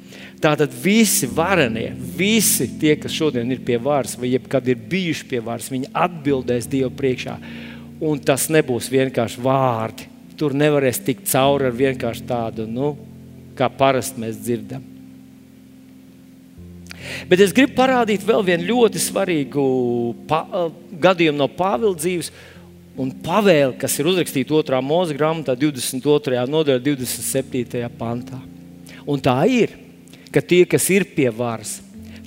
Tātad visi varenie, visi tie, kas šodien ir pie varas, vai jebkad ir bijuši pie varas, viņi atbildēs Dievu priekšā. un tas nebūs vienkārši vārdi. Tur nevarēs tikt cauri ar vienkārši tādu, nu, kā parasti mēs dzirdam. Bet es gribu parādīt vēl vienu ļoti svarīgu gadījumu no Pāvila dzīves un pavēli, kas ir uzrakstīta 2. mūža grāmatā, 22. nodaļā, 27. pantā. Un tā ir, ka tie, kas ir pie varas,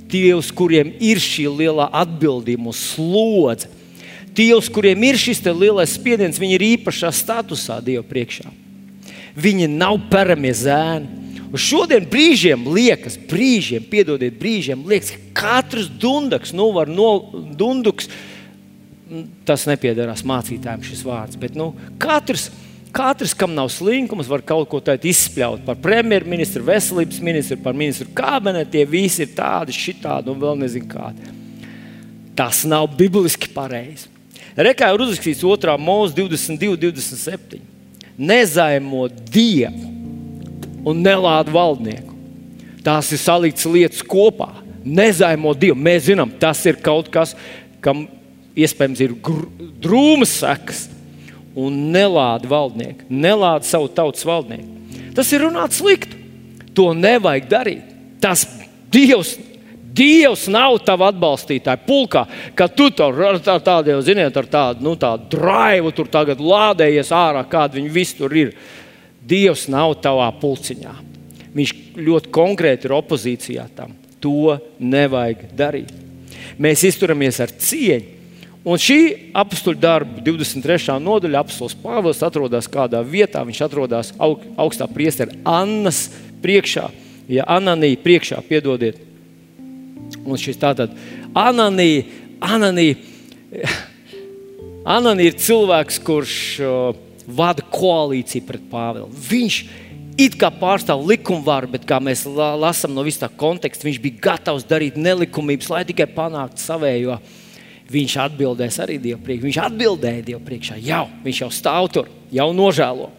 tie, uz kuriem ir šī lielā atbildība slodze, tie, uz kuriem ir šis lielais spiediens, viņi ir īpašā statusā Dieva priekšā. Viņi nav peramie zēni. Un šodien brīžiem liekas, brīžiem, piedodiet, brīžiem liekas, ka katrs dundaks, nu, var no dunduks, tas nepiedarās mācītājiem šis vārds, bet nu, katrs. Katrs, kam nav slinkums, var kaut ko tādu izspļaut par premjerministru, veselības ministru, par ministru kabinetu. Tie visi ir tādi, šitādi un vēl nezinu kādi. Tas nav bibliski pareizi. Rekā ir uzrakstīts 2. mūzika 22, 27. Nezaimo dievu un nelādu valdnieku. Tās ir saliktas lietas kopā. Nezaimo Dievu. Mēs zinām, tas ir kaut kas, kam iespējams ir drūmas sekas. Un nelādi valdnieku, nelādi savu tautas valdnieku. Tas ir runāts slikti. To nevajag darīt. Tas Dievs Dievs nav tavs atbalstītājs. Pulkā, kad tu tur ar tā, tādiem, ziniet, ar tādu, nu, tādu drāvu tur tagad lādējies ārā, kāda viņi visi tur ir. Dievs nav tavā pulciņā. Viņš ļoti konkrēti ir opozīcijā tam. To nevajag darīt. Mēs izturamies ar cieņu. Un šī apakstuļu darba 23. nodaļa, apelsīns Pāvils atrodas kādā vietā. Viņš atrodas aug, augstā priestera Annas priekšā, ja Ananija priekšā, piedodiet. Un šis tātad Ananija, Ananija, Ananija ir cilvēks, kurš vada koalīciju pret Pāvilu. Viņš it kā pārstāv likumvaru, bet kā mēs lasām no visā konteksta, viņš bija gatavs darīt nelikumības, lai tikai panāktu savējo. Viņš atbildēs arī Dievu priekšā. Viņš atbildēja Dievu priekšā. Jau, viņš jau stāv tur, jau nožēlo.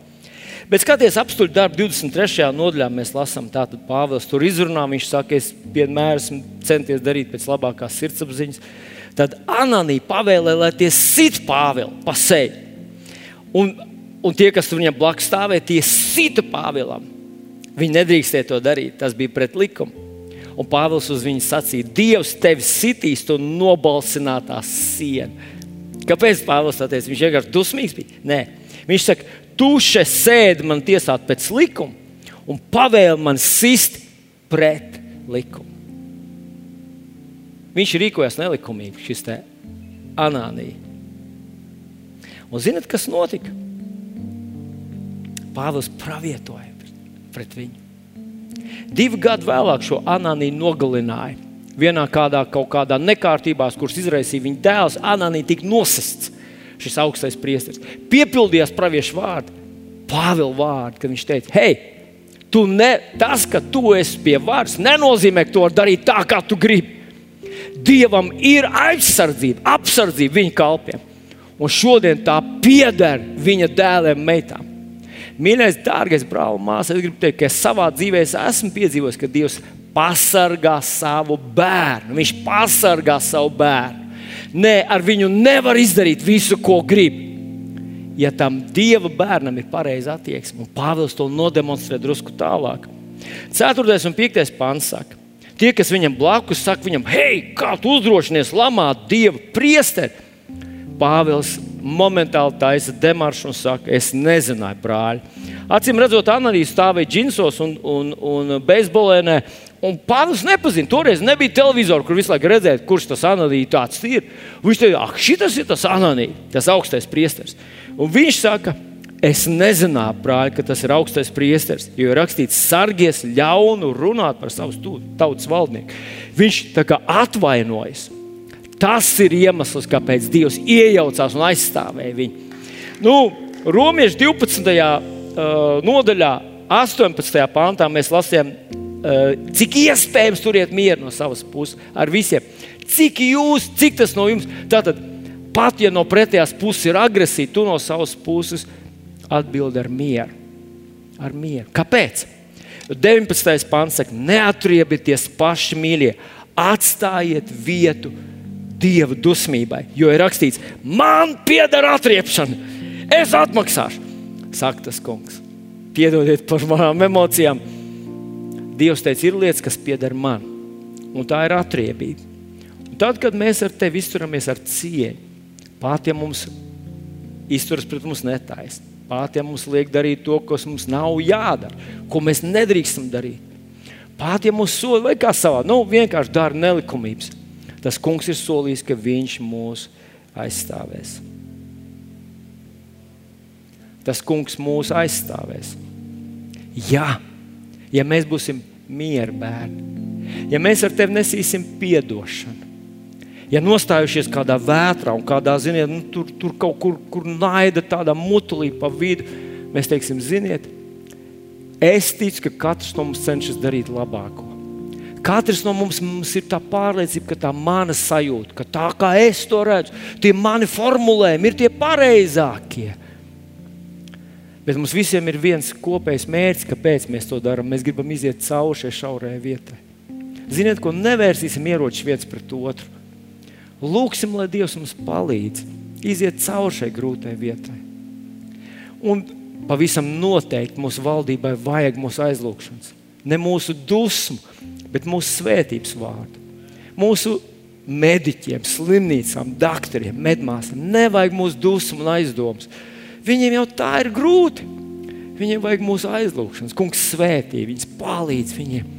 Bet skaties, apstuļu darbu 23. nodaļā mēs lasām, tātad Pāvils tur izrunā. Viņš saka, es vienmēr esmu centies darīt pēc labākās sirdsapziņas. Tad Ananija pavēlēja, lai tie sit Pāvilu pa seju. Un un tie, kas viņam blakus stāvēja, tie sita Pāvilam. Viņi nedrīkstēja to darīt, tas bija pret likumu. Un Pāvils uz viņu sacīja, Dievs tevi sitīs to nobalsinātā sienu. Kāpēc Pāvils tā teica? Viņš vienkārši dusmīgs bija. Nē, viņš saka, tu šeit sēdi man tiesāt pēc likuma un pavēli man sist pret likumu. Viņš rīkojās nelikumīgi, šis te anānija. Un zinat, kas notika? Pāvils pravietoja pret viņu. Divi gadi vēlāk šo Anāniju nogalināja. Vienā kādā, kādā nekārtībā, kuras izraisīja viņa dēls, Anānija tika nosists. Šis augstais priesteris piepildījās praviešu vārdu, Pāvila vārdu, kad viņš teica, hei, tu ne, tas, ka tu esi pie varas, nenozīmē, ka tu vari darīt tā, kā tu gribi. Dievam ir aizsardzība, apsardzība viņa kalpiem. Un šodien tā pieder viņa dēliem, meitām. Mīļais, dārgais brāl, māsa, es gribu teikt, ka savā dzīvē es esmu piedzīvojis, ka Dievs pasargā savu bērnu. Viņš pasargā savu bērnu. Nē, ar viņu nevar izdarīt visu, ko grib. Ja tam dieva bērnam ir pareiza attieksme, un Pāvils to nodemonstrē drusku tālāk. 4. un 5. pāns saka, tie, kas viņam blakus saka, viņam, hei, kā tu uzdrošinies lamāt dieva priesteri? Pāvils momentāli taisa demaršu un saka, es nezināju, brāļi. Acīm redzot, analīze stāvēja džinsos un, un, un beisbolēnē. Un Pāvils nepazina, toreiz nebija televizora, kur visu laiku redzēt, kurš tas tāds ir. Viņš teica, ah, šis ir tas analīze, tas augstais priesteris. Un viņš saka, es nezināju, brāļi, ka tas ir augstais priesteris, jo ir rakstīts, sargies ļaunu runāt par savu tautas valdnieku. Viņš tā kā atvainojas. Tas ir iemesls, kāpēc Dievs iejaucās un aizstāvēja viņu. Nu, Romiešu 12. Uh, nodaļā, 18. pāntā mēs lasījām, cik iespējams turiet mieru no savas puses ar visiem. Cik jūs, cik tas no jums? Tātad, pat ja no pretējās puses ir agresija, tu no savas puses atbild ar mieru. Ar mieru. Kāpēc? 19. pāns saka, neatriebieties paši mīļie, atstājiet vietu dieva dusmībai, jo ir rakstīts, man pieder atriepšana, es atmaksāšu. Saka tas kungs, piedodiet par manām emocijām. Dievs teica, ir lietas, kas pieder man, un tā ir atriebība. Un tad, kad mēs ar tevi izturamies ar cieņu, ja mums izturas pret mums netaisnīgi, pat ja mums liek darīt to, kas mums nav jādara, ko mēs nedrīkstam darīt, ja mums soda vai kā savā, nu, vienkārši dara nelikumības, tas kungs ir solījis, ka viņš mūs aizstāvēs. Tas kungs mūs aizstāvēs. Jā, ja mēs būsim miera bērni, ja mēs ar tevi nesīsim atdošanu, ja nostājušies kādā vētrā un kādā, ziniet, nu, tur, tur kaut kur, kur naida tādā mutulī pa vidu, mēs teiksim, ziniet, es ticu, ka katrs no mums cenšas darīt labāko. Katrs no mums, mums ir tā pārliecība, ka tā mana sajūta, ka tā kā es to redzu, tie mani formulējumi ir tie pareizākie. Bet mums visiem ir viens kopējs mērķis, kāpēc mēs to darām. Mēs gribam iziet cauri šai šaurajai vietai. Ziniet, ko nevērsīsim ieročus viens pret otru. Lūksim, lai Dievs mums palīdz iziet cauri šai grūtai vietai. Un pavisam noteikti mūsu valdībai vajag mūsu aizlūgšanas. Ne mūsu dusmu, bet mūsu svētības vārdu. Mūsu mediķiem, slimnīcām, doktoriem, medmāsām nevajag mūsu dusmu un aizdomas. Viņiem jau tā ir grūti. Viņiem vajag mūsu aizlūgšanas. Kungs svētī, viņas palīdz viņiem.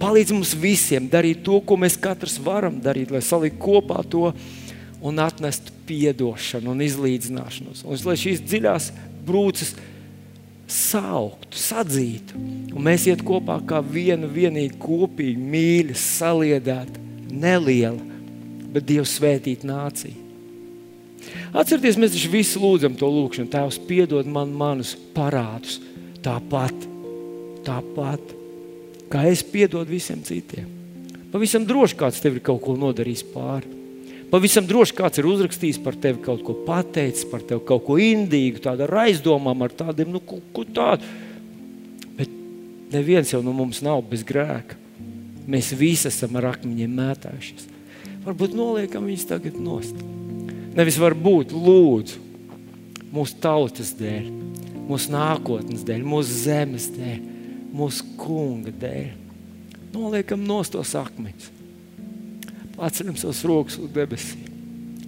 Palīdz mums visiem darīt to, ko mēs katrs varam darīt, lai saliktu kopā to un atnestu atdošanu un izlīdzināšanos. Un lai šīs dziļās brūces sauktu, sadzītu, un mēs iet kopā kā viena, vienīga, kopīga, mīļa, saliedēta, neliela, bet Dieva svētīta nācija. Atcerieties, mēs taču visi lūdzam to lūgšanu. Tēvs, piedod man manus parādus. Tāpat, tāpat, kā es piedodu visiem citiem. Pavisam droši kāds tev ir kaut ko nodarījis pāri. Pavisam droši kāds ir uzrakstījis par tevi kaut ko pateicis, par tevi kaut ko indīgu, tādu ar aizdomām, ar tādiem, nu, ko, ko tādu. Bet neviens jau no mums nav bez grēka. Mēs visi esam ar akmeņiem mētājušies. Varbūt noliekam viņus tagad nost. Nevis varbūt, lūdzu, mūsu tautas dēļ, mūsu nākotnes dēļ, mūsu zemes dēļ, mūsu kunga dēļ. Noliekam nost tos akmeņus. Paceļam savus rokas uz debesīm.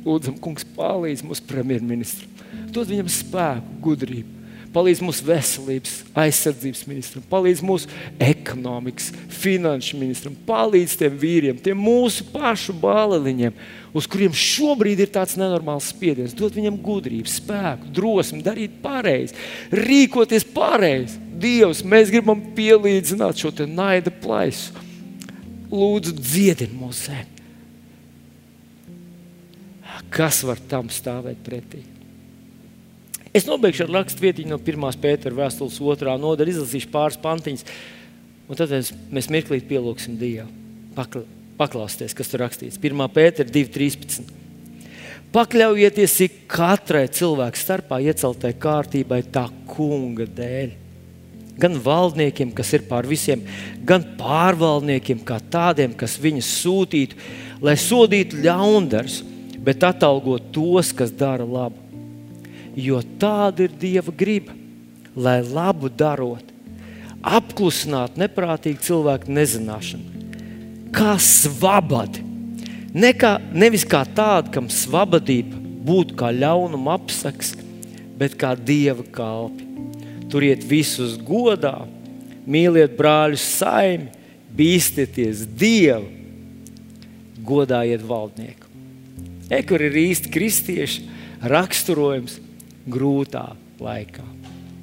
Lūdzam, kungs, palīdz mūsu premjerministram. Dod viņam spēku, gudrību palīdz mūsu veselības aizsardzības ministram, palīdz mūsu ekonomikas, finanšu ministram, palīdz tiem vīriem, tiem mūsu pašu bāliņiem, uz kuriem šobrīd ir tāds nenormāls spiediens. Dot viņam gudrību, spēku, drosmi, darīt pareizi, rīkoties pareizi. Dievs, mēs gribam pielīdzināt šo naida plaisu. Lūdzu, dziedini mūsu zemi. Kas var tam stāvēt pretī? Es nobeigšu ar rakstu vietiņu no 1. pētera vēstules 2. nodaļas, izlasīšu pāris pantiņas, un tad mēs, mirklīt pielūgsim Dievu. Pakla, paklausieties, kas tur rakstīts. 1. pētera 2.13. Pakļaujieties ik katrai cilvēku starpā ieceltai kārtībai tā kunga dēļ. Gan valdniekiem, kas ir pār visiem, gan pārvaldniekiem, kā tādiem, kas viņus sūtītu, lai sodītu ļaundarus, bet atalgot tos, kas dara labu jo tāda ir Dieva griba, lai labu darot, apklusinātu neprātīgu cilvēku nezināšanu. Kā svabadi, ne kā, nevis kā tāda, kam svabadība būtu kā ļaunuma apsaks, bet kā Dieva kalpi. Turiet visus godā, mīliet brāļus saimi, bīsties Dievu, godājiet valdnieku. E, kur ir īsti kristieši raksturojums grūtā laikā.